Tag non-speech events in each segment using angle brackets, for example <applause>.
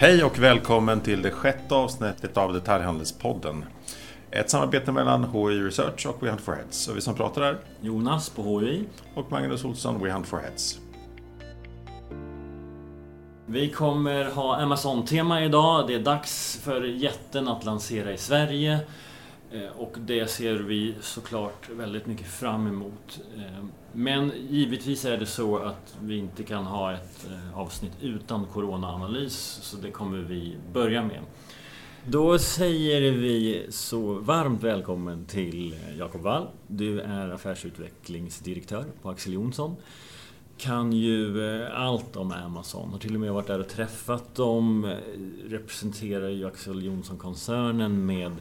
Hej och välkommen till det sjätte avsnittet av Detaljhandelspodden. Ett samarbete mellan HI Research och We Hunt for Heads. Och vi som pratar är Jonas på HI. och Magnus Olsson, We Hunt for Heads. Vi kommer ha Amazon-tema idag. Det är dags för jätten att lansera i Sverige. Eh, Och det ser vi såklart väldigt mycket fram emot. Men givetvis är det så att vi inte kan ha ett eh, avsnitt utan coronaanalys, så det kommer vi börja med. Då säger vi så varmt välkommen till eh, Jakob Wall. Du är affärsutvecklingsdirektör på Axel Jonsson. Kan ju eh, allt om Amazon. Har till och med varit där och träffat dem. Representerar ju Axel Jonsson-koncernen med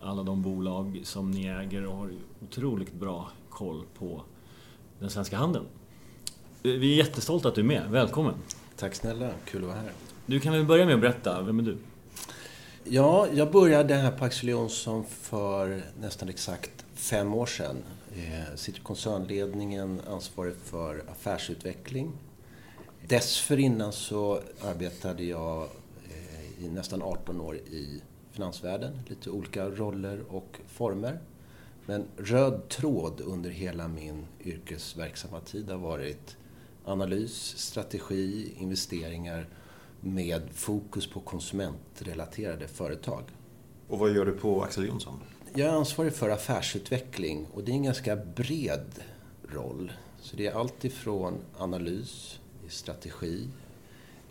alla de bolag som ni äger och har otroligt bra koll på den svenska handeln. Eh, Vi är jättestolta att du är med. Välkommen! Tack snälla, kul att vara här. Du kan väl börja med att berätta, vem är du? Ja, jag började här på Axel Jonsson för nästan exakt fem år sedan. Jag sitter i koncernledningen, ansvarig för affärsutveckling. Dessförinnan så arbetade jag eh, i nästan 18 år i finansvärlden, lite olika roller och former. Men röd tråd under hela min yrkesverksamma tid har varit analys, strategi, investeringar med fokus på konsumentrelaterade företag. Och vad gör du på Axel Jonsson? Jag är ansvarig för affärsutveckling och det är en ganska bred roll. Så det är allt ifrån analys, strategi,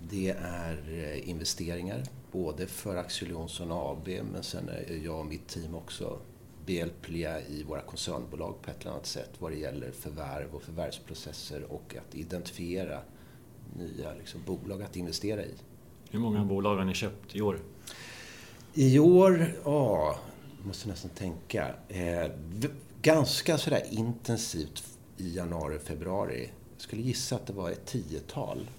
det är eh, investeringar, både för Axel Jonsson AB men sen är jag och mitt team också behjälpliga i våra koncernbolag på ett eller annat sätt vad det gäller förvärv och förvärvsprocesser och att identifiera nya liksom, bolag att investera i. Hur många bolag har ni köpt i år? I år, ja, måste nästan tänka. Eh, ganska sådär intensivt i januari, februari. Jag skulle gissa att det var ett tiotal.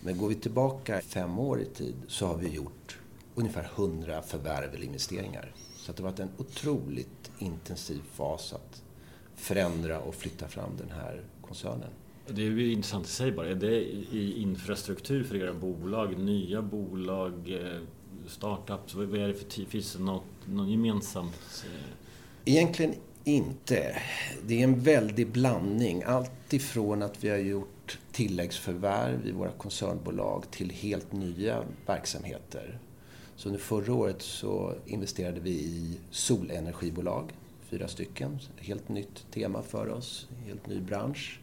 Men går vi tillbaka fem år i tid så har vi gjort ungefär 100 förvärv eller investeringar. Så att det har varit en otroligt intensiv fas att förändra och flytta fram den här koncernen. Det är ju intressant i sig bara. Är det i infrastruktur för era bolag? Nya bolag? eh, Startups? Vad är det för? Finns det något, något gemensamt? eh, Egentligen inte. Det är en väldig blandning. Allt ifrån att vi har gjort tilläggsförvärv i våra koncernbolag till helt nya verksamheter. Så under förra året så investerade vi i solenergibolag, fyra stycken. Helt nytt tema för oss, helt ny bransch.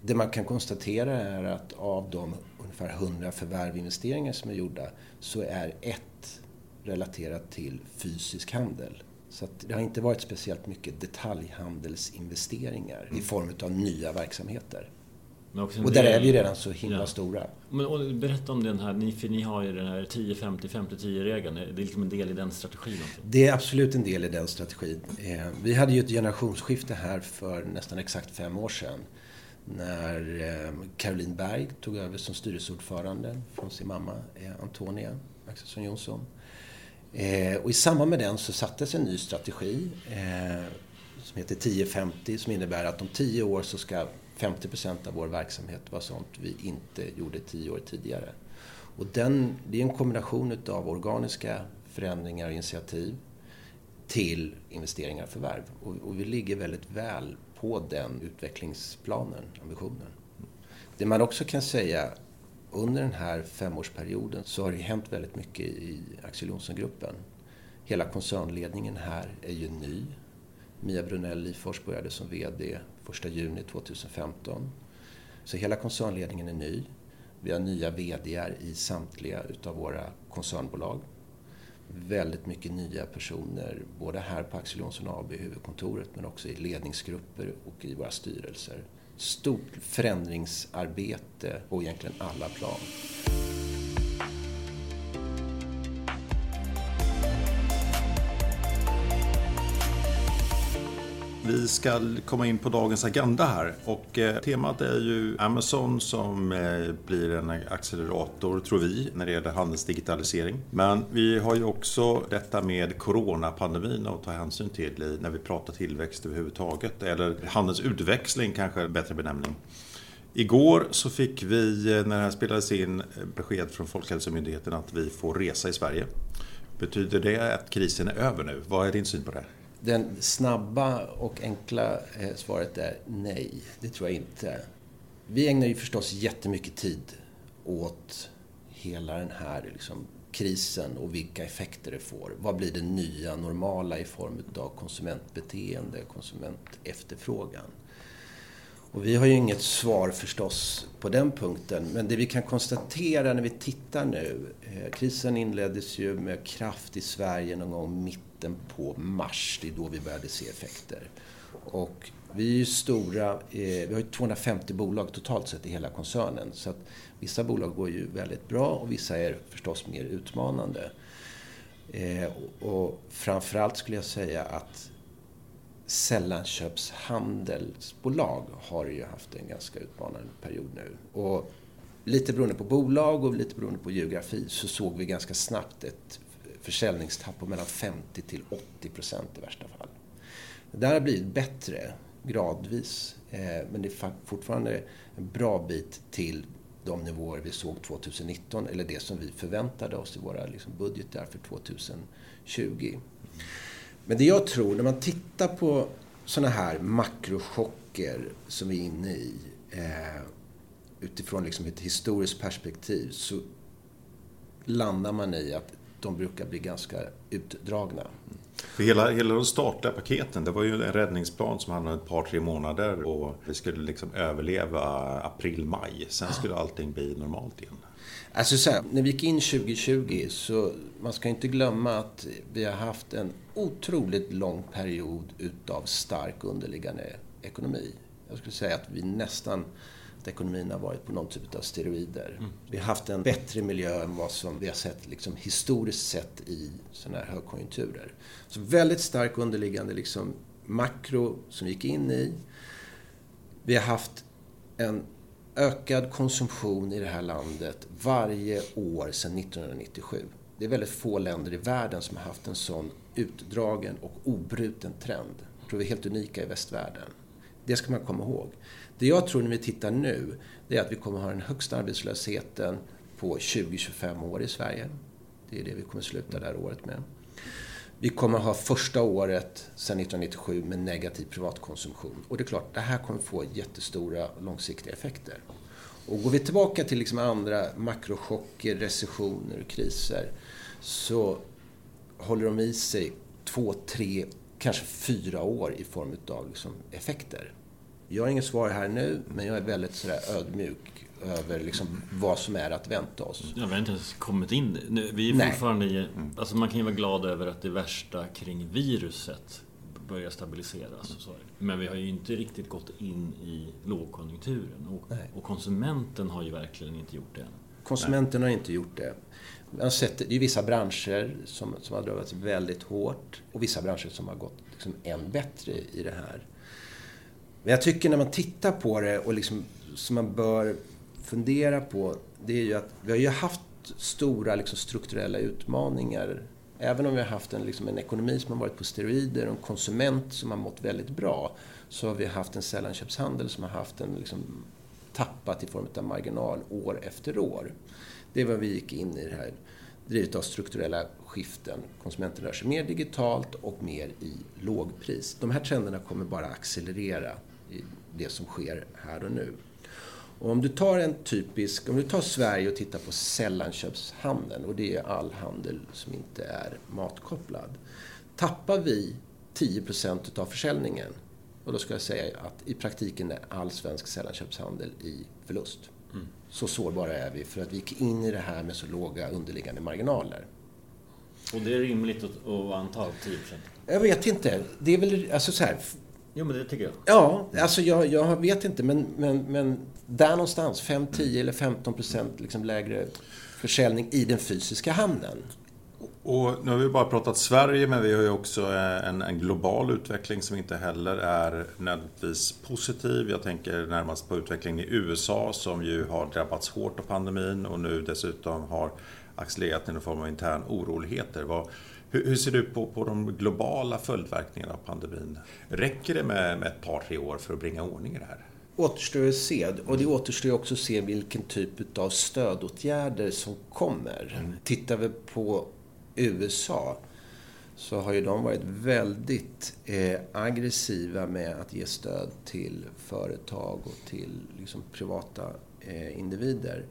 Det man kan konstatera är att av de ungefär 100 förvärvinvesteringar som är gjorda så är ett relaterat till fysisk handel. Så det har inte varit speciellt mycket detaljhandelsinvesteringar i form av nya verksamheter. Och där del- är vi redan så himla Ja. stora. Men, och berätta om den här, ni, för ni har ju den här 10-50, 50-10-regeln. Det är liksom en del i den strategin också. Det är absolut en del i den strategin. Eh, Vi hade ju ett generationsskifte här för nästan exakt fem år sedan. När eh, Caroline Berg tog över som styrelseordförande från sin mamma eh, Antonia Axelsson Jonsson. Och i samband med den så sattes en ny strategi som heter 1050 som innebär att om tio år så ska 50 procent av vår verksamhet var sånt vi inte gjorde tio år tidigare. Och den, det är en kombination av organiska förändringar och initiativ till investeringar och förvärv. Och, och vi ligger väldigt väl på den utvecklingsplanen, ambitionen. Det man också kan säga under den här femårsperioden så har det hänt väldigt mycket i Axel Jonsson-gruppen. Hela koncernledningen här är ju ny. Mia Brunell Lifors började som VD 1 juni 2015. Så hela koncernledningen är ny. Vi har nya vd i samtliga utav våra koncernbolag. Väldigt mycket nya personer, både här på Axel Johnson AB, huvudkontoret, men också i ledningsgrupper och i våra styrelser. Stort förändringsarbete på egentligen alla plan. Vi ska komma in på dagens agenda här och eh, temat är ju Amazon som eh, blir en accelerator, tror vi, när det gäller handelsdigitalisering. Men vi har ju också detta med coronapandemin att ta hänsyn till när vi pratar tillväxt överhuvudtaget, eller handelsutväxling kanske är en bättre benämning. Igår så fick vi, eh, när det här spelades in, besked från Folkhälsomyndigheten att vi får resa i Sverige. Betyder det att krisen är över nu? Vad är din syn på det? Den snabba och enkla eh, svaret är nej, det tror jag inte. Vi ägnar ju förstås jättemycket tid åt hela den här liksom, krisen och vilka effekter det får. Vad blir det nya normala i form av konsumentbeteende, konsumentefterfrågan? Och vi har ju inget svar förstås på den punkten. Men det vi kan konstatera när vi tittar nu. Eh, krisen inleddes ju med kraft i Sverige någon gång mitten på mars. Det är då vi började se effekter. Och vi är ju stora, eh, vi har ju 250 bolag totalt sett i hela koncernen. Så att vissa bolag går ju väldigt bra och vissa är förstås mer utmanande. Eh, och framförallt skulle jag säga att sällanköpshandelsbolag har ju haft en ganska utmanande period nu. Och lite beroende på bolag och lite beroende på geografi så såg vi ganska snabbt ett försäljningstapp på mellan 50 till 80 procent i värsta fall. Det där har blivit bättre gradvis. Eh, men det är fortfarande en bra bit till de nivåer vi såg 2019 eller det som vi förväntade oss i våra liksom, budgetar för 2020. Men det jag tror, när man tittar på sådana här makrochocker som vi är inne i eh, utifrån liksom ett historiskt perspektiv så landar man i att de brukar bli ganska utdragna. För hela, hela de statliga paketen, det var ju en räddningsplan som handlade om ett par, tre månader och vi skulle liksom överleva april, maj. Sen skulle allting bli normalt igen. Alltså så här, när vi gick in 2020 så man ska inte glömma att vi har haft en otroligt lång period utav stark underliggande ekonomi. Jag skulle säga att vi nästan att ekonomin har varit på någon typ av steroider. Mm. Vi har haft en bättre miljö än vad som vi har sett liksom, historiskt sett i sådana här högkonjunkturer. Så väldigt stark underliggande liksom, makro som vi gick in i. Vi har haft en ökad konsumtion i det här landet varje år sedan 1997. Det är väldigt få länder i världen som har haft en sån utdragen och obruten trend. Jag tror vi är helt unika i västvärlden. Det ska man komma ihåg. Det jag tror när vi tittar nu, det är att vi kommer ha den högsta arbetslösheten på 20-25 år i Sverige. Det är det vi kommer sluta det här året med. Vi kommer ha första året sedan 1997 med negativ privatkonsumtion. Och det är klart, det här kommer få jättestora långsiktiga effekter. Och går vi tillbaka till liksom andra makrochocker, recessioner och kriser så håller de i sig två, tre, kanske fyra år i form av liksom effekter. Jag har inget svar här nu, men jag är väldigt sådär ödmjuk över liksom vad som är att vänta oss. Ja, vi har inte ens kommit in Vi är fortfarande i... Alltså man kan ju vara glad över att det värsta kring viruset börjar stabiliseras. Och så. Men vi har ju inte riktigt gått in i lågkonjunkturen. Och, och konsumenten har ju verkligen inte gjort det Konsumenten har inte gjort det. Man har sett, det är vissa branscher som, som har drabbats väldigt hårt och vissa branscher som har gått liksom än bättre i det här. Men jag tycker när man tittar på det och liksom, som man bör fundera på, det är ju att vi har ju haft stora liksom, strukturella utmaningar. Även om vi har haft en, liksom, en ekonomi som har varit på steroider och en konsument som har mått väldigt bra, så har vi haft en sällanköpshandel som har haft en liksom, tappat i form av marginal år efter år. Det är vad vi gick in i det här, drivet av strukturella skiften. Konsumenten rör sig mer digitalt och mer i lågpris. De här trenderna kommer bara accelerera i det som sker här och nu. Och om du tar en typisk, om du tar Sverige och tittar på sällanköpshandeln och det är all handel som inte är matkopplad. Tappar vi 10% av försäljningen och då ska jag säga att i praktiken är all svensk sällanköpshandel i förlust. Mm. Så sårbara är vi för att vi gick in i det här med så låga underliggande marginaler. Och det är rimligt att, att anta 10% Jag vet inte. Det är väl, alltså så här, Jo, men det tycker jag. Ja, alltså jag, jag vet inte, men, men, men där någonstans, 5, 10 eller 15 procent liksom lägre försäljning i den fysiska handeln. Och nu har vi bara pratat Sverige, men vi har ju också eh, en, en, global utveckling som inte heller är nödvändigtvis positiv. Jag tänker närmast på utvecklingen i USA som ju har drabbats hårt av pandemin och nu dessutom har accelererat i någon form av intern oroligheter. Vad, hur, hur, ser du på, på de globala följdverkningarna av pandemin? Räcker det med, med ett par, tre år för att bringa ordning i det här? Återstår att se. Och det återstår också att se vilken typ av stödåtgärder som kommer. Mm. Tittar vi på USA så har ju de varit väldigt eh, aggressiva med att ge stöd till företag och till liksom, privata eh, individer.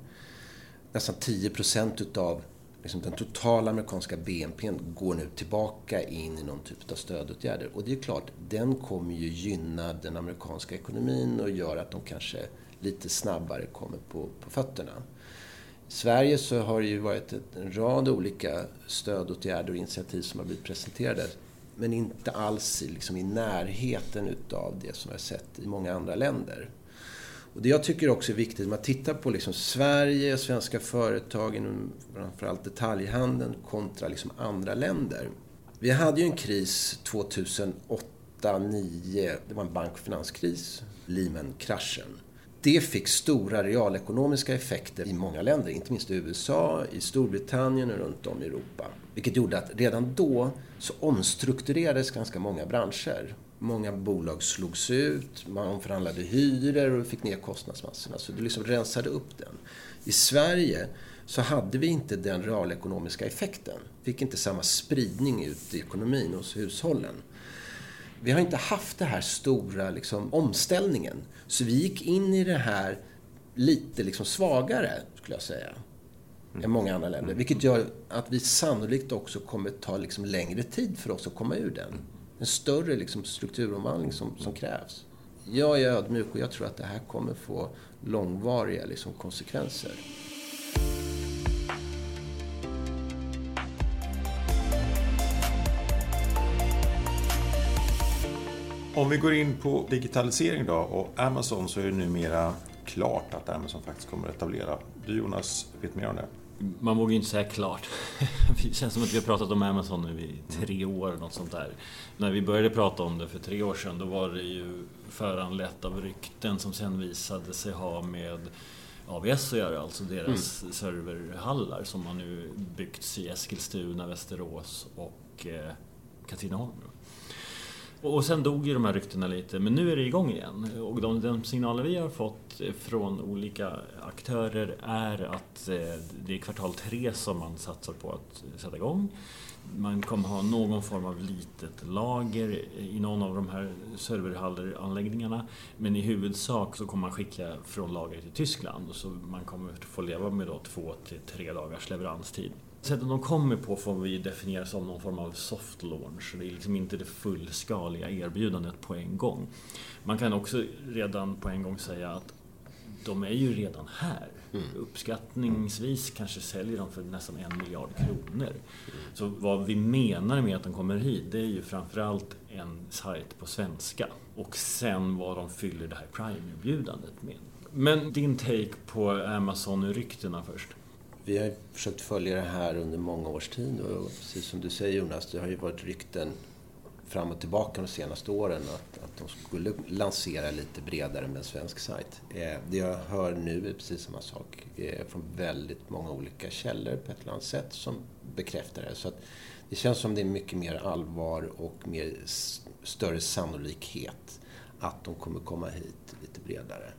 Nästan 10 procent utav liksom, den totala amerikanska BNP går nu tillbaka in i någon typ av stödåtgärder. Och det är klart, den kommer ju gynna den amerikanska ekonomin och gör att de kanske lite snabbare kommer på, på fötterna. I Sverige så har det ju varit en rad olika stödåtgärder och initiativ som har blivit presenterade. Men inte alls liksom i närheten utav det som vi har sett i många andra länder. Och det jag tycker också är viktigt, om man tittar på liksom Sverige, svenska företag inom framförallt detaljhandeln kontra liksom andra länder. Vi hade ju en kris 2008 2009, det var en bank och finanskris, Lehman-kraschen. Det fick stora realekonomiska effekter i många länder, inte minst i USA, i Storbritannien och runt om i Europa. Vilket gjorde att redan då så omstrukturerades ganska många branscher. Många bolag slogs ut, man omförhandlade hyror och fick ner kostnadsmassorna. Så det liksom rensade upp den. I Sverige så hade vi inte den realekonomiska effekten. Fick inte samma spridning ut i ekonomin hos hushållen. Vi har inte haft den här stora liksom, omställningen. Så vi gick in i det här lite liksom svagare, skulle jag säga, mm. än många andra länder. Vilket gör att vi sannolikt också kommer ta liksom längre tid för oss att komma ur den. En större liksom strukturomvandling som, som krävs. Jag är ödmjuk och jag tror att det här kommer få långvariga liksom konsekvenser. Om vi går in på digitalisering då och Amazon så är det numera klart att Amazon faktiskt kommer att etablera. Du Jonas vet mer om det? Man vågar ju inte säga klart. <laughs> Det känns som att vi har pratat om Amazon nu i tre år, något sånt där. När vi började prata om det för tre år sedan, då var det ju föranlett av rykten som sen visade sig ha med AVS att göra, alltså deras mm. serverhallar som har nu byggts i Eskilstuna, Västerås och eh, Katrineholm. Och sen dog ju de här ryktena lite, men nu är det igång igen. Och de, de signaler vi har fått från olika aktörer är att eh, det är kvartal tre som man satsar på att sätta igång. Man kommer ha någon form av litet lager i någon av de här serverhalleranläggningarna. Men i huvudsak så kommer man skicka från lager till Tyskland. Så man kommer få leva med då två till tre dagars leveranstid. Sättet de kommer på får vi definiera som någon form av soft launch. Det är liksom inte det fullskaliga erbjudandet på en gång. Man kan också redan på en gång säga att de är ju redan här. Mm. Uppskattningsvis kanske säljer de för nästan en miljard kronor. Mm. Så vad vi menar med att de kommer hit, det är ju framförallt en sajt på svenska. Och sen vad de fyller det här Prime-erbjudandet med. Men din take på Amazon-ryktena först? Vi har försökt följa det här under många års tid och precis som du säger Jonas, det har ju varit rykten fram och tillbaka de senaste åren att, att de skulle lansera lite bredare med en svensk sajt. Eh, det jag hör nu är precis samma sak eh, från väldigt många olika källor på ett eller annat sätt som bekräftar det. Så att det känns som det är mycket mer allvar och mer större sannolikhet att de kommer komma hit lite bredare.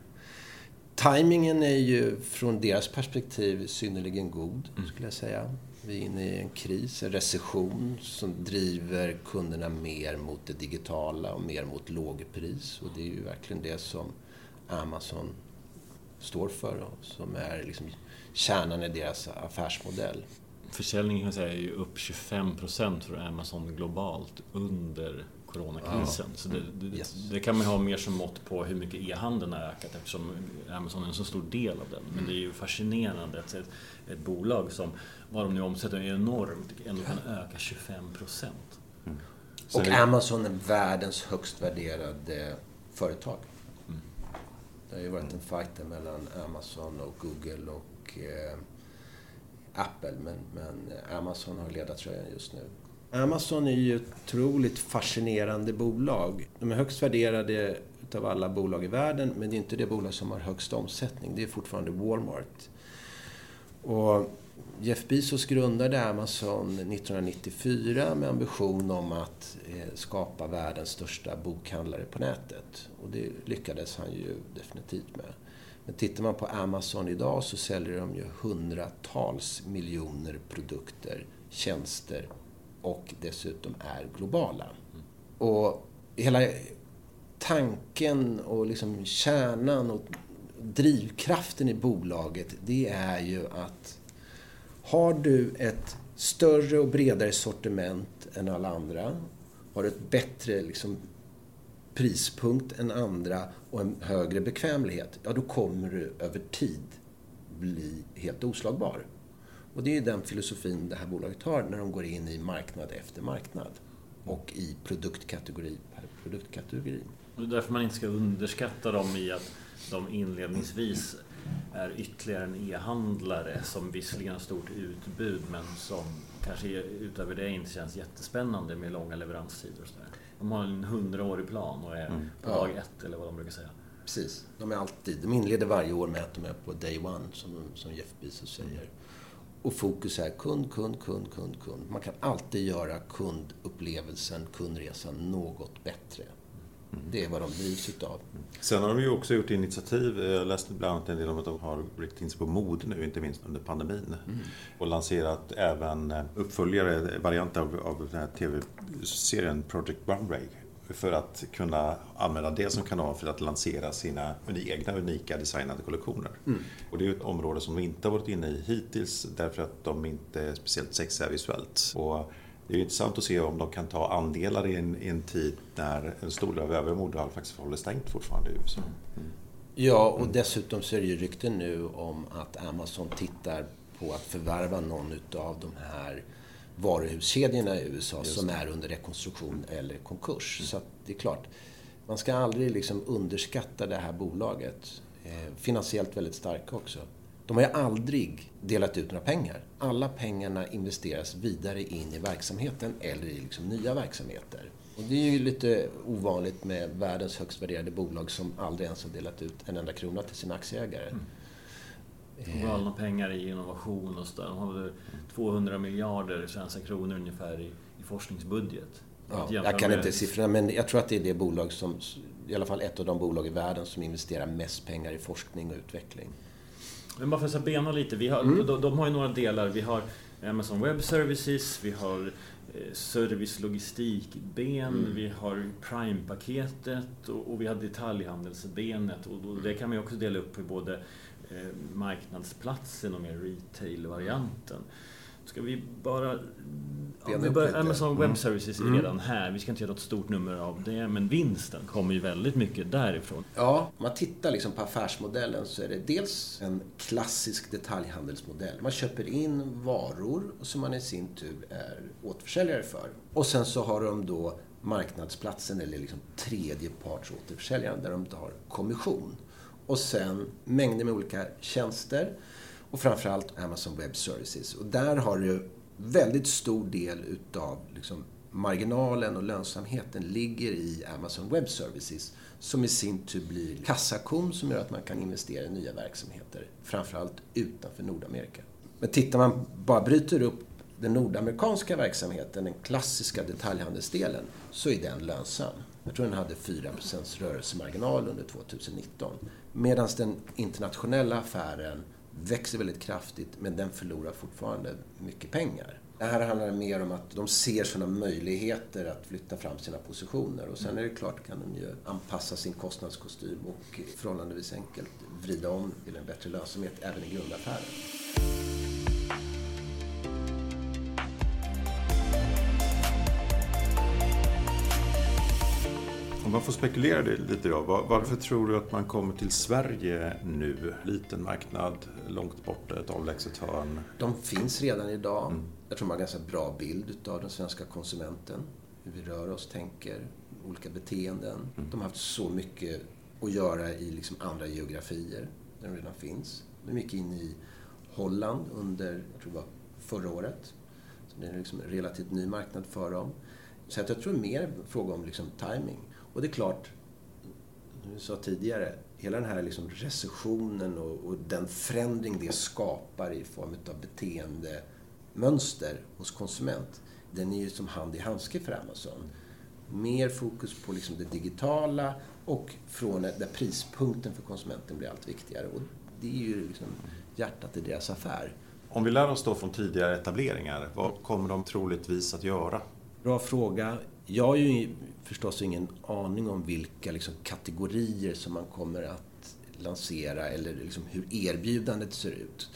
Timingen är ju från deras perspektiv synnerligen god, mm. skulle jag säga. Vi är inne i en kris, en recession som driver kunderna mer mot det digitala och mer mot lågpris. Och det är ju verkligen det som Amazon står för och som är liksom kärnan i deras affärsmodell. Försäljningen kan säga är ju upp 25 procent för Amazon globalt under coronakrisen. Ja. Så det, det, yes. det, kan man ha mer som mått på hur mycket e-handeln har ökat eftersom Amazon är en så stor del av den. Men det är ju fascinerande att ett, ett bolag som, vad de nu omsätter, är enormt, ändå kan öka 25 procent. Mm. Och Amazon är världens högst värderade företag. Mm. Det har ju varit en fight mellan Amazon och Google och eh, Apple. Men, men Amazon har ledartröjan just nu. Amazon är ju ett otroligt fascinerande bolag. De är högst värderade utav alla bolag i världen, men det är inte det bolag som har högst omsättning. Det är fortfarande Walmart. Och Jeff Bezos grundade Amazon 1994 med ambition om att eh, skapa världens största bokhandlare på nätet. Och det lyckades han ju definitivt med. Men tittar man på Amazon idag så säljer de ju hundratals miljoner produkter, tjänster och dessutom är globala. Och hela tanken och liksom kärnan och drivkraften i bolaget det är ju att har du ett större och bredare sortiment än alla andra, har du ett bättre liksom, prispunkt än andra och en högre bekvämlighet, ja då kommer du över tid bli helt oslagbar. Och det är den filosofin det här bolaget har när de går in i marknad efter marknad och i produktkategori per produktkategori. Och det är därför man inte ska underskatta dem i att de inledningsvis är ytterligare en e-handlare som visserligen har stort utbud men som kanske utöver det inte känns jättespännande med långa leveranstider och sådär. De har en hundraårig plan och är mm. på dag ja. ett eller vad de brukar säga. Precis. De är alltid, de inleder varje år med att de är på day one som, som Jeff Bezos säger. Och fokus är kund, kund, kund, kund, kund. Man kan alltid göra kundupplevelsen, kundresan något bättre. Det är vad de drivs utav. Sen har de ju också gjort initiativ. Jag läste bland annat en del om att de har riktat in sig på mode nu, inte minst under pandemin. Mm. Och lanserat även uppföljare, varianter av, av den här tv-serien Project Runway. För att kunna använda det som kanal för att lansera sina egna unika designade kollektioner. Mm. Och det är ett område som de inte har varit inne i hittills därför att de inte är speciellt sexiga visuellt. Och det är intressant att se om de kan ta andelar i en, i en tid när en stor del av övriga modehall faktiskt håller stängt fortfarande i USA. Mm. Ja, och dessutom så är det ju rykten nu om att Amazon tittar på att förvärva någon av de här varuhuskedjorna i USA som är under rekonstruktion eller konkurs. Mm. Så det är klart, man ska aldrig liksom underskatta det här bolaget. Eh, finansiellt väldigt starka också. De har ju aldrig delat ut några pengar. Alla pengarna investeras vidare in i verksamheten eller i liksom nya verksamheter. Och det är ju lite ovanligt med världens högst värderade bolag som aldrig ens har delat ut en enda krona till sina aktieägare. Mm. De har alla pengar i innovation och så De har väl 200 miljarder svenska kronor ungefär i, i forskningsbudget. Ja, jag kan inte siffrorna, men jag tror att det är det bolag som, i alla fall ett av de bolag i världen som investerar mest pengar i forskning och utveckling. Men bara för att bena lite, vi har, mm. de, de, har ju några delar. Vi har Amazon Web Services, vi har eh, service logistikben, mm. vi har Prime-paketet och, och, vi har detaljhandelsbenet. Och, och det kan man ju också dela upp i både marknadsplatsen och mer retail-varianten. Ska vi bara... Ja, vi börjar, Amazon Web mm. Services är mm. redan här. Vi ska inte göra något stort nummer av det. Men vinsten kommer ju väldigt mycket därifrån. Ja, om man tittar liksom på affärsmodellen så är det dels en klassisk detaljhandelsmodell. Man köper in varor som man i sin tur är återförsäljare för. Och sen så har de då marknadsplatsen eller liksom tredjeparts återförsäljaren där de har kommission. Och sen mängder med olika tjänster och framförallt Amazon Web Services. Och där har du väldigt stor del utav liksom marginalen och lönsamheten ligger i Amazon Web Services som i sin tur blir kassakon som gör att man kan investera i nya verksamheter, framförallt utanför Nordamerika. Men tittar man, bara bryter upp den nordamerikanska verksamheten, den klassiska detaljhandelsdelen, så är den lönsam. Jag tror den hade 4% rörelsemarginal under 2019. Medan den internationella affären växer väldigt kraftigt men den förlorar fortfarande mycket pengar. Det här handlar mer om att de ser sådana möjligheter att flytta fram sina positioner och sen är det klart kan de ju anpassa sin kostnadskostym och förhållandevis enkelt vrida om till en bättre lönsamhet även i grundaffären. Om man får spekulera lite då. Varför tror du att man kommer till Sverige nu? Liten marknad, långt borta, ett avlägset hörn. De finns redan idag. Mm. Jag tror man har en ganska bra bild av den svenska konsumenten. Hur vi rör oss, tänker, olika beteenden. Mm. De har haft så mycket att göra i liksom andra geografier där de redan finns. De gick in i Holland under, jag tror det var förra året. Så det är liksom en relativt ny marknad för dem. Så jag tror mer fråga om liksom timing. Och det är klart, som vi sa tidigare, hela den här liksom recessionen och, och, den förändring det skapar i form av beteendemönster hos konsument, den är ju som hand i handske för Amazon. Mer fokus på liksom det digitala och från där prispunkten för konsumenten blir allt viktigare. Och det är ju liksom hjärtat i deras affär. Om vi lär oss då från tidigare etableringar, vad kommer de troligtvis att göra? Bra fråga. Jag har ju förstås ingen aning om vilka liksom, kategorier som man kommer att lansera eller liksom, hur erbjudandet ser ut.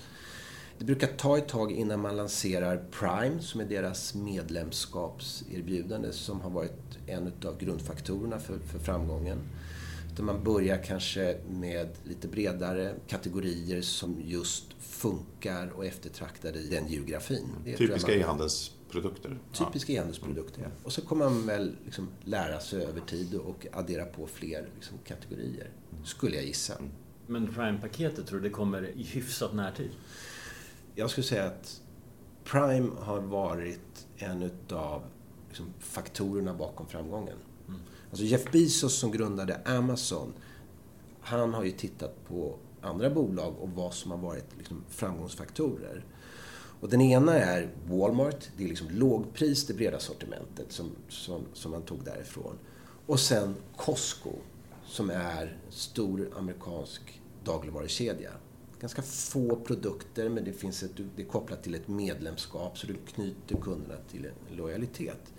Det brukar ta ett tag innan man lanserar Prime, som är deras medlemskapserbjudande, som har varit en av grundfaktorerna för, för framgången. Där man börjar kanske med lite bredare kategorier som just funkar och eftertraktade i den geografin. Typiska e-handelsprodukter. Typiska ja. e-handelsprodukter, ja. Och så kommer man väl liksom lära sig över tid och addera på fler liksom kategorier, skulle jag gissa. Mm. Men Prime-paketet, tror du det kommer i hyfsat närtid? Jag skulle säga att Prime har varit en av liksom, faktorerna bakom framgången. Mm. Alltså Jeff Bezos som grundade Amazon, han har ju tittat på andra bolag och vad som har varit liksom, framgångsfaktorer. Och den ena är Walmart, det är liksom lågpris, det breda sortimentet som, som, som man tog därifrån. Och sen Costco, som är stor amerikansk dagligvarukedja. Ganska få produkter, men det, finns ett, det är kopplat till ett medlemskap, så du knyter kunderna till en lojalitet.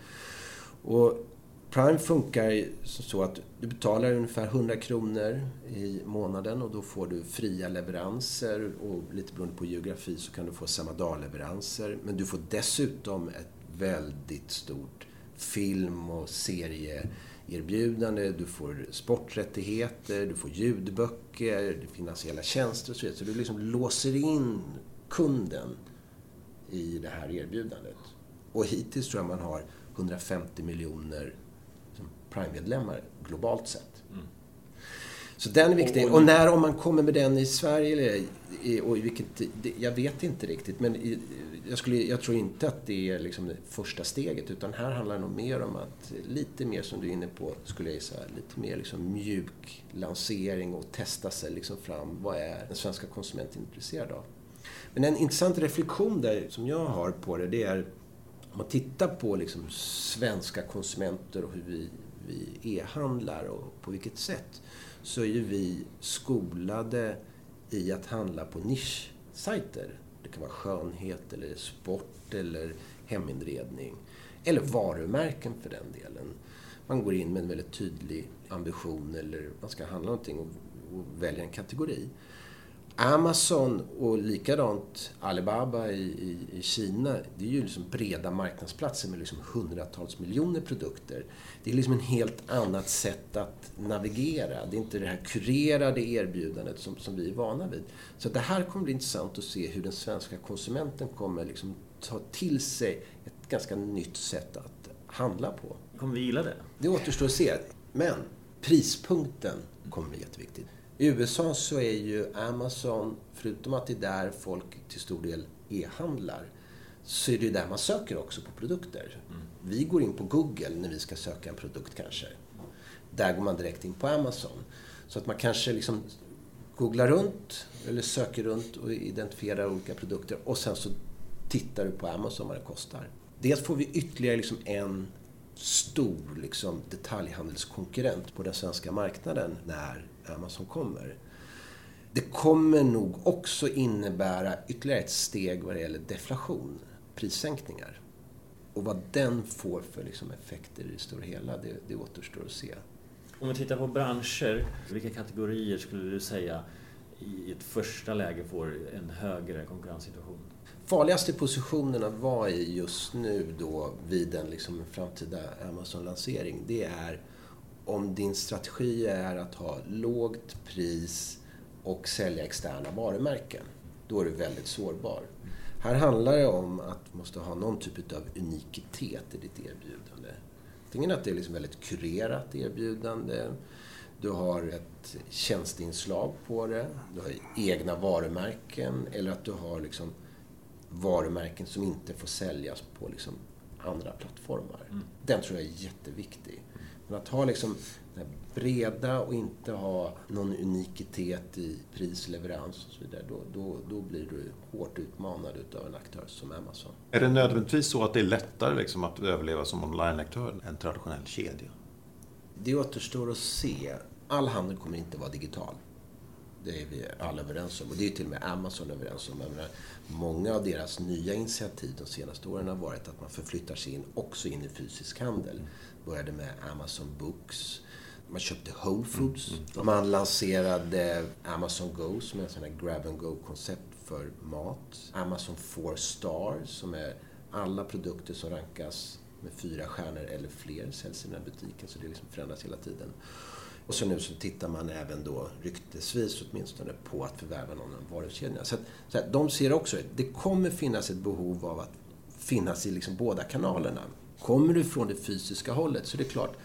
Och Prime funkar så att du betalar ungefär 100 kronor i månaden och då får du fria leveranser och lite beroende på geografi så kan du få samma dag-leveranser. Men du får dessutom ett väldigt stort film och serieerbjudande. Du får sporträttigheter, du får ljudböcker, finansiella tjänster och så vidare. Så du liksom låser in kunden i det här erbjudandet. Och hittills tror jag man har 150 miljoner Prime-medlemmar globalt sett. Mm. Så den är viktig. Och när, om man kommer med den i Sverige eller i, och i vilket, jag vet inte riktigt. Men jag, skulle, jag tror inte att det är liksom det första steget. Utan här handlar det nog mer om att, lite mer som du är inne på, skulle jag gissa, lite mer liksom mjuk lansering och testa sig liksom fram. Vad är den svenska konsumenten intresserad av? Men en intressant reflektion där, som jag har på det, det är om man tittar på liksom svenska konsumenter och hur vi vi e-handlar och på vilket sätt så är ju vi skolade i att handla på nischsajter. Det kan vara skönhet eller sport eller heminredning. Eller varumärken för den delen. Man går in med en väldigt tydlig ambition eller man ska handla någonting och, och en kategori. Amazon och likadant Alibaba i, i, i, Kina, det är ju liksom breda marknadsplatser med liksom hundratals miljoner produkter. Det är liksom en helt annat sätt att navigera. Det är inte det här kurerade erbjudandet som, som vi är vana vid. Så det här kommer bli intressant att se hur den svenska konsumenten kommer liksom ta till sig ett ganska nytt sätt att handla på. Kommer vi gilla det? Det återstår att se. Men prispunkten kommer bli jätteviktigt. I USA så är ju Amazon, förutom att det är där folk till stor del e-handlar, så är det ju där man söker också på produkter. Mm. Vi går in på Google när vi ska söka en produkt kanske. Där går man direkt in på Amazon. Så att man kanske liksom googlar runt eller söker runt och identifierar olika produkter och sen så tittar du på Amazon vad det kostar. Dels får vi ytterligare liksom en stor liksom, detaljhandelskonkurrent på den svenska marknaden när Amazon kommer. Det kommer nog också innebära ytterligare ett steg vad det gäller deflation, prissänkningar. Och vad den får för liksom effekter i det stora hela, det, det återstår att se. Om vi tittar på branscher, vilka kategorier skulle du säga i ett första läge får en högre konkurrenssituation? Farligaste positionerna var i just nu då vid en liksom framtida Amazon-lansering, det är om din strategi är att ha lågt pris och sälja externa varumärken, då är du väldigt sårbar. Här handlar det om att du måste ha någon typ av unikitet i ditt erbjudande. Antingen att det är liksom väldigt kurerat erbjudande, du har ett tjänsteinslag på det, du har egna varumärken eller att du har liksom varumärken som inte får säljas på liksom andra plattformar. Mm. Den tror jag är jätteviktig. Men att ha liksom breda och inte ha någon unikitet i pris, leverans och så vidare, då, då, då blir du hårt utmanad av en aktör som Amazon. Är det nödvändigtvis så att det är lättare liksom att överleva som online-aktör än en traditionell kedja? Det återstår att se. All handel kommer inte vara digital. Det är vi alla överens om. Och det är till och med Amazon överens om. Menar, många av deras nya initiativ de senaste åren har varit att man förflyttar sig in också in i fysisk handel. Började med Amazon Books. Man köpte Whole Foods. Mm, mm. Man lanserade Amazon Go som är en sån här grab and go-koncept för mat. Amazon 4 Star som är alla produkter som rankas med fyra stjärnor eller fler säljs i den här butiken. Så det liksom förändras hela tiden. Och så nu så tittar man även då ryktesvis åtminstone på att förvärva någon av varukedjorna. Så, att, så att de ser också att Det kommer finnas ett behov av att finnas i liksom båda kanalerna. Kommer du från det fysiska hållet så är det klart,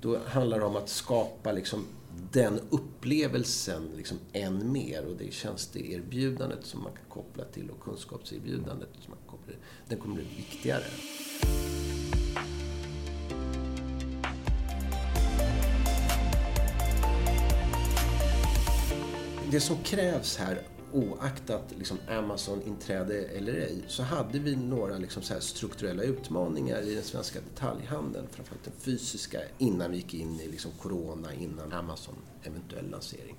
då handlar det om att skapa liksom den upplevelsen liksom än mer och det tjänsteerbjudandet som man kan koppla till och kunskapserbjudandet som man kan koppla till, den kommer bli viktigare. Det som krävs här oaktat liksom Amazon-inträde eller ej, så hade vi några liksom så strukturella utmaningar i den svenska detaljhandeln, framförallt den fysiska, innan vi gick in i liksom corona, innan Amazon eventuell lansering.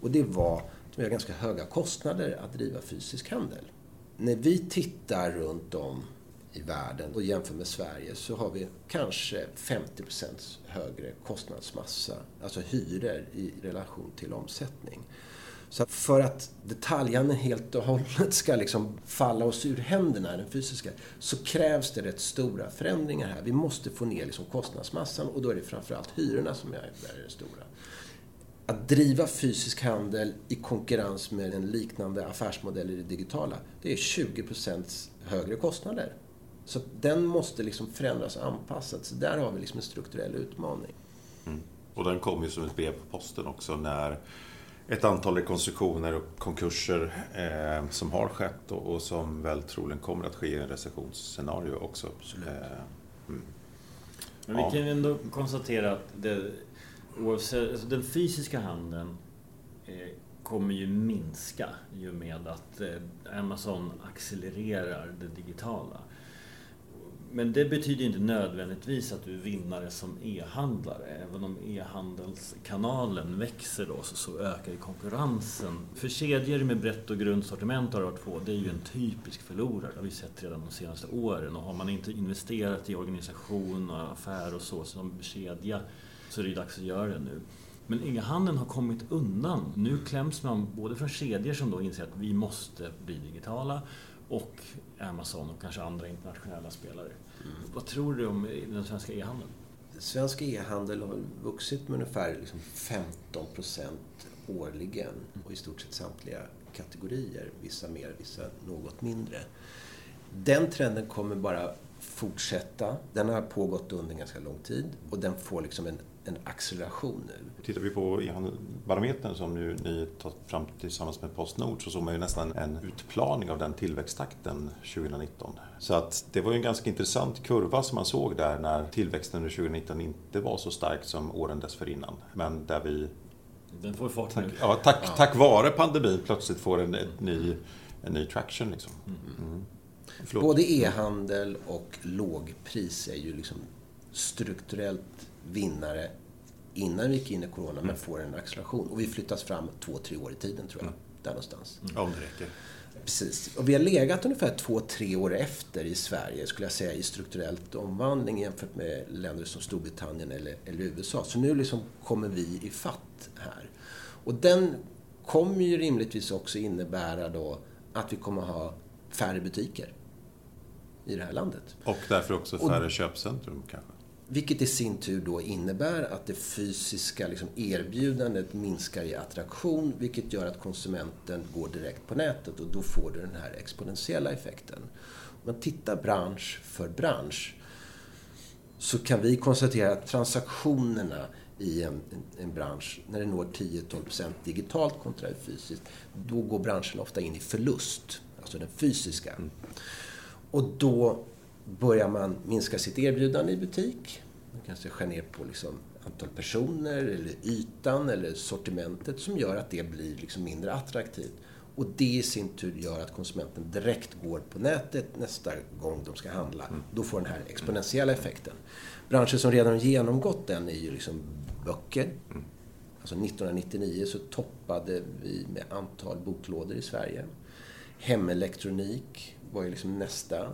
Och det var att vi har ganska höga kostnader att driva fysisk handel. När vi tittar runt om i världen och jämför med Sverige så har vi kanske 50% högre kostnadsmassa, alltså hyror i relation till omsättning. Så för att detaljhandeln helt och hållet ska liksom falla oss ur händerna, den fysiska, så krävs det rätt stora förändringar här. Vi måste få ner liksom kostnadsmassan och då är det framförallt hyrorna som är, det stora. Att driva fysisk handel i konkurrens med en liknande affärsmodell i det digitala, det är 20% högre kostnader. Så den måste liksom förändras och anpassas. Så där har vi liksom en strukturell utmaning. Mm. Och den kom ju som ett brev på posten också när ett antal rekonstruktioner och konkurser eh, som har skett och, och, som väl troligen kommer att ske i en recessionsscenario också. Eh, mm. Men vi ja. kan ändå konstatera att det, oavsett, alltså den fysiska handeln eh, kommer ju minska i och med att eh, Amazon accelererar det digitala. Men det betyder inte nödvändigtvis att du är vinnare som e-handlare. Även om e-handelskanalen växer då så, så ökar ju konkurrensen. För kedjor med brett och grundsortiment har varit få, det är ju en typisk förlorare. Det har vi sett redan de senaste åren. Och har man inte investerat i organisation och affär och så som kedja så är det dags att göra det nu. Men e-handeln har kommit undan. Nu kläms man både från kedjor som då inser att vi måste bli digitala och Amazon och kanske andra internationella spelare. Mm. Vad tror du om den svenska e-handeln? Svensk e-handel har vuxit med ungefär liksom 15 procent årligen och i stort sett samtliga kategorier. Vissa mer, vissa något mindre. Den trenden kommer bara fortsätta. Den har pågått under en ganska lång tid och den får liksom en en acceleration nu. Tittar vi på e-barometern som nu ni tagit fram tillsammans med Postnord så såg man ju nästan en utplaning av den tillväxttakten 2019. Så att det var ju en ganska intressant kurva som man såg där när tillväxten under 2019 inte var så stark som åren dessförinnan. Men där vi den får fart tack, ja, tack, ja. tack vare pandemin plötsligt får en, en, ny, en ny traction. Liksom. Mm. Mm. Både e-handel och lågpris är ju liksom strukturellt vinnare innan vi gick in i corona, mm. men får en acceleration. Och vi flyttas fram två, tre år i tiden, tror jag. Mm. Där någonstans. Mm. Om det räcker. Precis. Och vi har legat ungefär två, tre år efter i Sverige, skulle jag säga, i strukturellt omvandling jämfört med länder som Storbritannien eller, eller USA. Så nu liksom kommer vi i fatt här. Och den kommer ju rimligtvis också innebära då att vi kommer ha färre butiker i det här landet. Och därför också färre och, köpcentrum kanske? Vilket i sin tur då innebär att det fysiska liksom, erbjudandet minskar i attraktion vilket gör att konsumenten går direkt på nätet och då får du den här exponentiella effekten. Om man tittar bransch för bransch så kan vi konstatera att transaktionerna i en, en, en bransch, när det når 10-12% digitalt kontra fysiskt, då går branschen ofta in i förlust, alltså den fysiska. Mm. Och då börjar man minska sitt erbjudande i butik. Man kanske skär ner på liksom antal personer eller ytan eller sortimentet som gör att det blir liksom mindre attraktivt. Och det i sin tur gör att konsumenten direkt går på nätet nästa gång de ska handla. Mm. Då får den här exponentiella effekten. Branscher som redan genomgått den är ju liksom böcker. Mm. Alltså 1999 så toppade vi med antal boklådor i Sverige. Hemelektronik var ju liksom nästa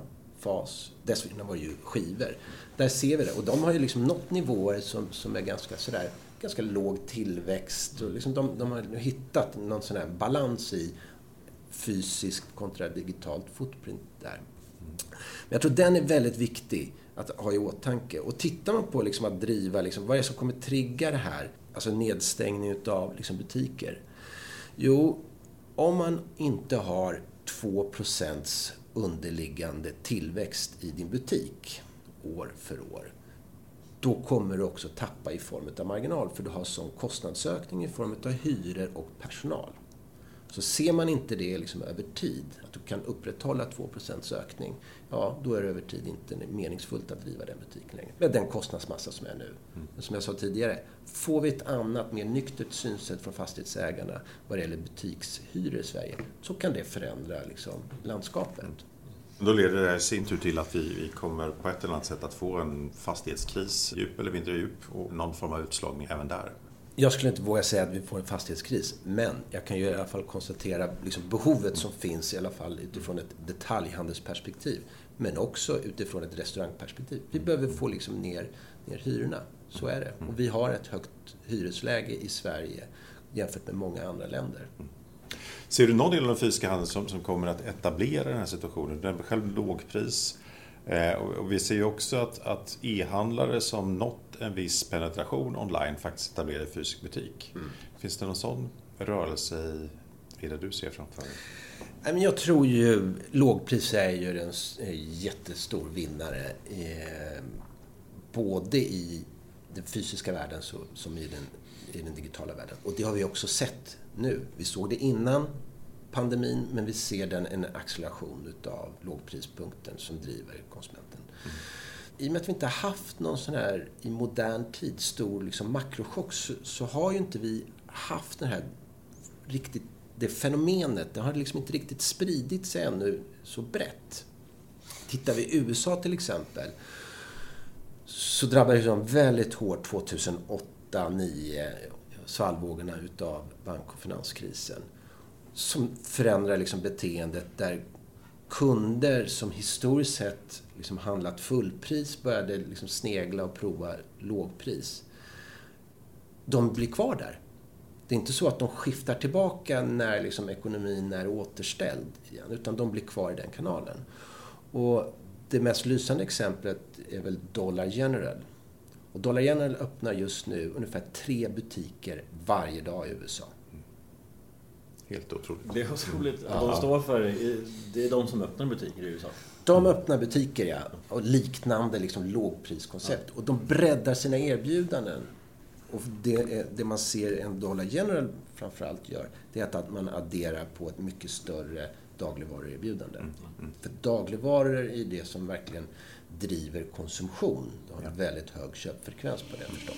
fas. Dessutom var det ju skivor. Där ser vi det. Och de har ju liksom nått nivåer som, som är ganska sådär ganska låg tillväxt. Och liksom de, de har hittat någon sån här balans i fysiskt kontra digitalt footprint där. Men jag tror den är väldigt viktig att ha i åtanke. Och tittar man på liksom att driva, liksom, vad är det som kommer trigga det här? Alltså nedstängning av liksom butiker. Jo, om man inte har 2 underliggande tillväxt i din butik år för år, då kommer du också tappa i form av marginal, för du har sån kostnadsökning i form av hyror och personal. Så ser man inte det liksom över tid, att du kan upprätthålla 2 ökning, ja, då är det över tid inte meningsfullt att driva den butiken längre. Med den kostnadsmassa som är nu. Mm. Som jag sa tidigare, får vi ett annat, mer nyktert synsätt från fastighetsägarna vad det gäller butikshyror i Sverige, så kan det förändra liksom, landskapet. Då leder det i sin tur till att vi, vi, kommer på ett eller annat sätt att få en fastighetskris, djup eller mindre djup, och någon form av utslagning även där. Jag skulle inte våga säga att vi får en fastighetskris, men jag kan ju i alla fall konstatera liksom behovet som finns i alla fall utifrån ett detaljhandelsperspektiv. Men också utifrån ett restaurangperspektiv. Vi behöver få liksom ner, ner hyrorna. Så är det. Och vi har ett högt hyresläge i Sverige jämfört med många andra länder. Ser du någon del av den fysiska handeln som, som kommer att etablera den här situationen? Den är själv lågpris. Eh, och vi ser ju också att, att e-handlare som nått en viss penetration online faktiskt etablerar fysisk butik. Mm. Finns det någon sån rörelse i, i det du ser framför dig? Jag tror ju lågpris är ju en jättestor vinnare. Eh, både i den fysiska världen som i den, i den digitala världen. Och det har vi också sett nu. Vi såg det innan pandemin men vi ser den en acceleration utav lågprispunkten som driver konsumenten. I och med att vi inte har haft någon sån här i modern tid stor liksom, makrochock så, så, har ju inte vi haft det här riktigt, det fenomenet. Det har liksom inte riktigt spridit sig ännu så brett. Tittar vi USA till exempel så drabbades de väldigt hårt 2008, 2009 svallvågorna utav bank och finanskrisen. Som förändrar liksom beteendet där kunder som historiskt sett liksom handlat fullpris började liksom snegla och prova lågpris. De blir kvar där. Det är inte så att de skiftar tillbaka när liksom ekonomin är återställd igen, utan de blir kvar i den kanalen. Och det mest lysande exemplet är väl Dollar General. Och Dollar General öppnar just nu ungefär tre butiker varje dag i USA. Helt otroligt. Det är otroligt att de står för det. är de som öppnar butiker i USA. De öppnar butiker, ja. Och liknande liksom, lågpriskoncept. Och de breddar sina erbjudanden. Och det, det man ser en Dollar General framförallt gör, det är att man adderar på ett mycket större dagligvaruerbjudande. Mm, mm. För dagligvaror är det som verkligen driver konsumtion. Det har en ja. väldigt hög köpfrekvens på det förstås.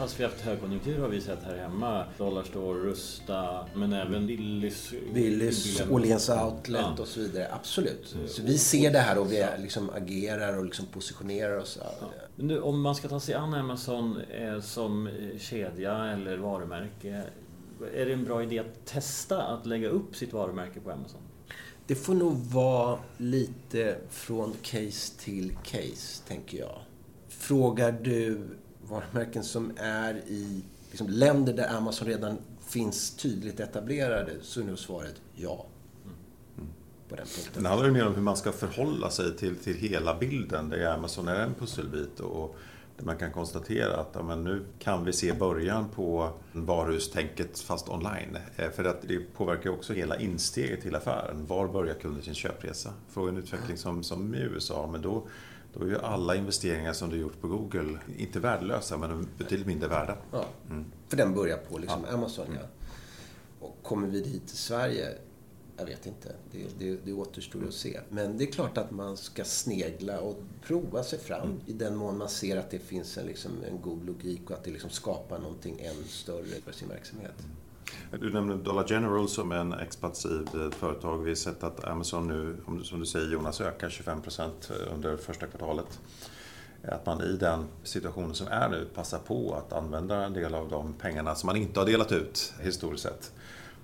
Fast vi har haft högkonjunktur har vi sett här hemma. Dollarstore, Rusta, men även Willys. Willys, Åhléns Outlet ja. och så vidare. Absolut. Mm. Så vi ser det här och vi liksom agerar och liksom positionerar oss. Ja. Nu, om man ska ta sig an Amazon eh, som kedja eller varumärke. Är det en bra idé att testa att lägga upp sitt varumärke på Amazon? Det får nog vara lite från case till case, tänker jag. Frågar du varumärken som är i liksom, länder där Amazon redan finns tydligt etablerade så är nog svaret ja. Mm. På den punkten. Det handlar ju mer om hur man ska förhålla sig till, till hela bilden. Där Amazon är en pusselbit och där man kan konstatera att ja, men nu kan vi se början på varuhustänket fast online. Eh, för att det påverkar också hela insteget till affären. Var börjar kunden sin köpresa? Får en utveckling som, som i USA, men då då är ju alla investeringar som du gjort på Google inte värdelösa, men betydligt mindre värda. Ja, mm. för den börjar på liksom ja. Amazon. Ja. Och kommer vi dit till Sverige, Jag vet inte. Det, det, det återstår att se. Men det är klart att man ska snegla och prova sig fram mm. i den mån man ser att det finns en, liksom, en god logik och att det liksom skapar någonting än större för sin verksamhet. Du nämnde Dollar General som en expansiv eh, företag. Vi har sett att Amazon nu, som du säger Jonas, ökar 25% eh, under första kvartalet. Att man i den situationen som är nu passar på att använda en del av de pengarna som man inte har delat ut historiskt sett.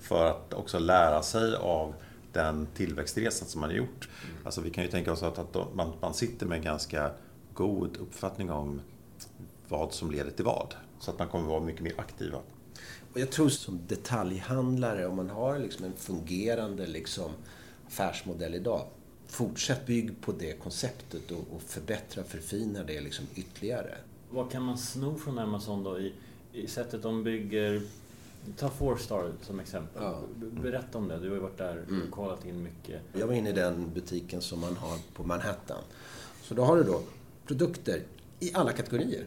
För att också lära sig av den tillväxtresan som man har gjort. Alltså vi kan ju tänka oss att, att man, man sitter med en ganska god uppfattning om vad som leder till vad. Så att man kommer vara mycket mer aktiva. Och jag tror som detaljhandlare, om man har liksom en fungerande liksom affärsmodell idag, fortsätt bygg på det konceptet och, och förbättra, förfina det liksom ytterligare. Vad kan man sno från Amazon då i, i sättet de bygger Ta Fourstar som exempel. Ja. Berätta om det. Du har ju varit där och mm. kollat in mycket. Jag var inne i den butiken som man har på Manhattan. Så då har du då produkter i alla kategorier.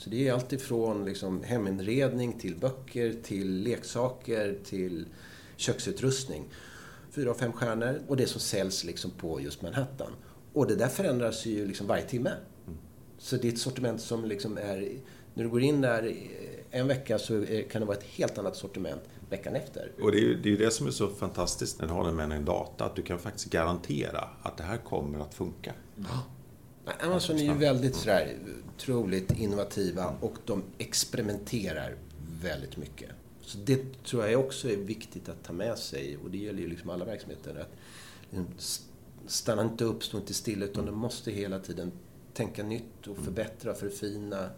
Så det är allt ifrån liksom heminredning till böcker, till leksaker, till köksutrustning. Fyra och fem stjärnor och det som säljs liksom på just Manhattan. Och det där förändras ju liksom varje timme. Mm. Så det är ett sortiment som liksom är... När du går in där en vecka så kan det vara ett helt annat sortiment veckan efter. Och det är ju det, är det som är så fantastiskt när du har den med en data, att du kan faktiskt garantera att det här kommer att funka. Ja. Amazon är ju väldigt sådär otroligt innovativa och de experimenterar väldigt mycket. Så det tror jag också är viktigt att ta med sig och det gäller ju liksom alla verksamheter. Att liksom stanna inte upp, stå inte stilla utan du måste hela tiden tänka nytt och förbättra, förfina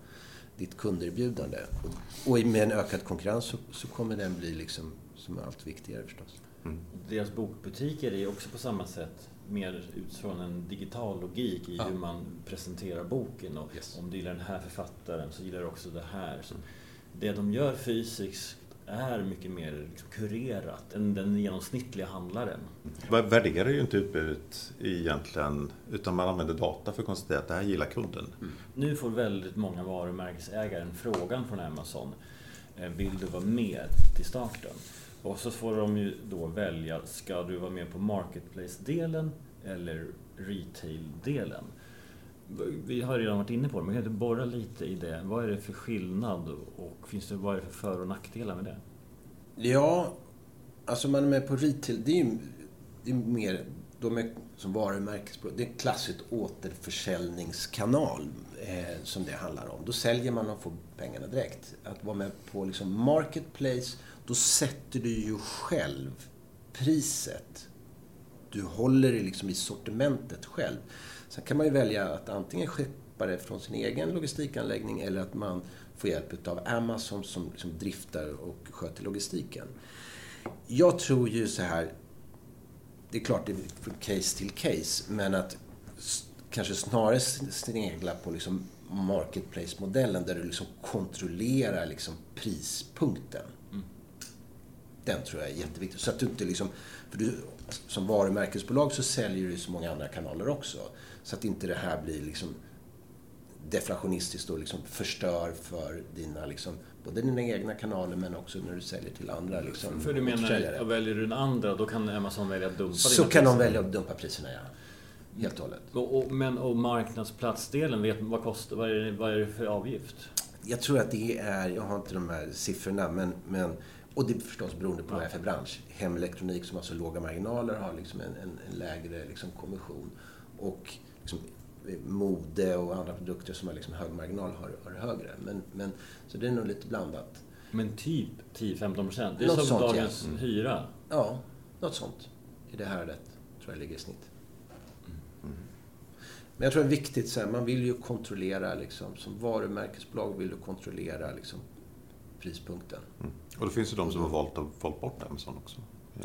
ditt kunderbjudande. Och med en ökad konkurrens så, så kommer den bli liksom som allt viktigare förstås. Mm. Deras bokbutiker är också på samma sätt mer utifrån en digital logik i ja. hur man presenterar boken. Och yes. Om du gillar den här författaren så gillar du också det här. Så det de gör fysiskt är mycket mer liksom kurerat än den genomsnittliga handlaren. Man värderar ju inte utbudet egentligen utan man använder data för att konstatera att det här gillar kunden. Mm. Nu får väldigt många varumärkesägare frågan från Amazon. Eh, vill du vara med till starten? Och så får de ju då välja, ska du vara med på Marketplace-delen eller Retail-delen? Vi har redan varit inne på det, men kan du borra lite i det? Vad är det för skillnad och finns det, vad är det för för och nackdelar med det? Ja, alltså man är med på retail, det är ju det är mer, de är som varumärkesbolag, det är en klassisk återförsäljningskanal eh, som det handlar om. Då säljer man och får pengarna direkt. Att vara med på liksom marketplace, då sätter du ju själv priset. Du håller det liksom i sortimentet själv. Sen kan man ju välja att antingen skeppa det från sin egen logistikanläggning eller att man får hjälp av Amazon som liksom driftar och sköter logistiken. Jag tror ju så här, det är klart det är från case till case, men att kanske snarare snegla på liksom marketplace-modellen där du liksom kontrollerar liksom prispunkten. Den tror jag är jätteviktig. Så att du inte liksom, för du, som varumärkesbolag så säljer du i så många andra kanaler också. Så att inte det här blir liksom deflationistiskt och liksom förstör för dina, liksom, både dina egna kanaler men också när du säljer till andra. Liksom, för du menar, att väljer du den andra då kan Amazon välja att dumpa Så kan de välja att dumpa priserna, ja. Helt och hållet. Och, och, men och marknadsplatsdelen, vet, vad, kostar, vad, är det, vad är det för avgift? Jag tror att det är, jag har inte de här siffrorna, men, men och det är förstås beroende på vad det är för bransch. Hemelektronik som har så låga marginaler har liksom en, en, en lägre liksom kommission. Och liksom, mode och andra produkter som har liksom hög marginal har, har högre. Men, men, så det är nog lite blandat. Men typ 10-15 procent? Det är något som sånt, dagens ja. Mm. hyra? Ja, något sånt. I det här rätt, tror jag ligger i snitt. Mm. Men jag tror det är viktigt, så här, man vill ju kontrollera, liksom, som varumärkesbolag vill du kontrollera liksom, prispunkten. Mm. Och det finns ju de som har valt att valt bort Amazon också.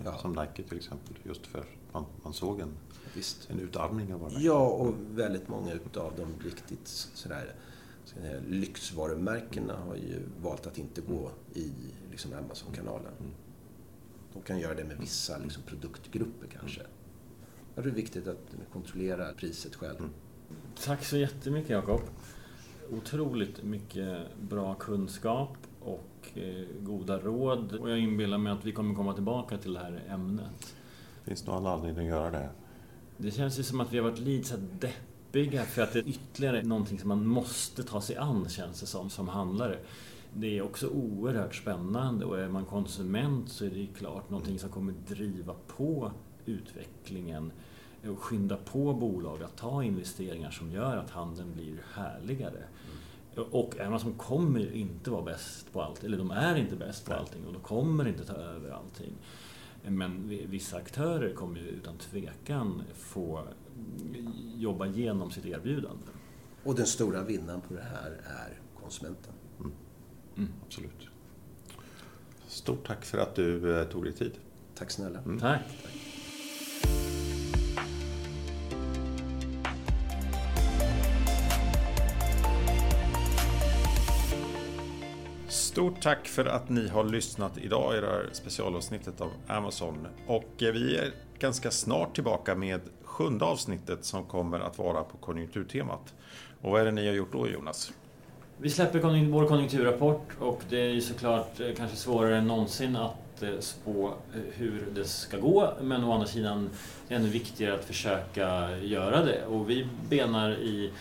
Ja. Som Nike till exempel, just för att man, man såg en Visst. En utarmning av varumärken. Ja, och väldigt många utav de riktigt sådär lyxvarumärkena har ju valt att inte gå i liksom Amazon-kanalen. Mm. De kan göra det med vissa liksom, produktgrupper kanske. Tror det är viktigt att kontrollera priset själv. Mm. Tack så jättemycket Jakob. Otroligt mycket bra kunskap och eh, goda råd. Och jag inbillar mig att vi kommer komma tillbaka till det här ämnet. Finns det någon anledning att göra det? Det känns ju som att vi har varit lite så deppiga för att det är ytterligare någonting som man måste ta sig an känns det som, som handlare. Det är också oerhört spännande och är man konsument så är det ju klart någonting som kommer driva på utvecklingen och skynda på bolag att ta investeringar som gör att handeln blir härligare. Och Amazon kommer ju inte vara bäst på allt, eller de är inte bäst på allting och de kommer inte ta över allting. Men vissa aktörer kommer ju utan tvekan få jobba igenom sitt erbjudande. Och den stora vinnaren på det här är konsumenten. Mm. Mm. Absolut. Stort tack för att du eh, tog dig tid. Tack snälla. Mm. Tack. tack. Stort tack för att ni har lyssnat idag i det här specialavsnittet av Amazon. Och eh, vi är ganska snart tillbaka med sjunde avsnittet som kommer att vara på konjunkturtemat. Och vad är det ni har gjort då Jonas? Vi släpper vår konjunkturrapport och det är ju såklart eh, kanske svårare än någonsin att eh, spå hur det ska gå. Men å andra sidan ännu viktigare att försöka göra det. Och vi benar i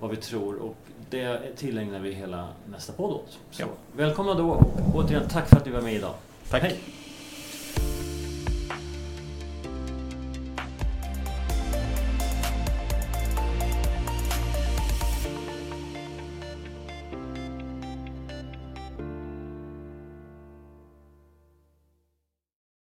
vad vi tror och det tillägnar vi hela nästa podd åt. Så ja. Välkomna då och återigen tack för att ni var med idag. Tack. Hej.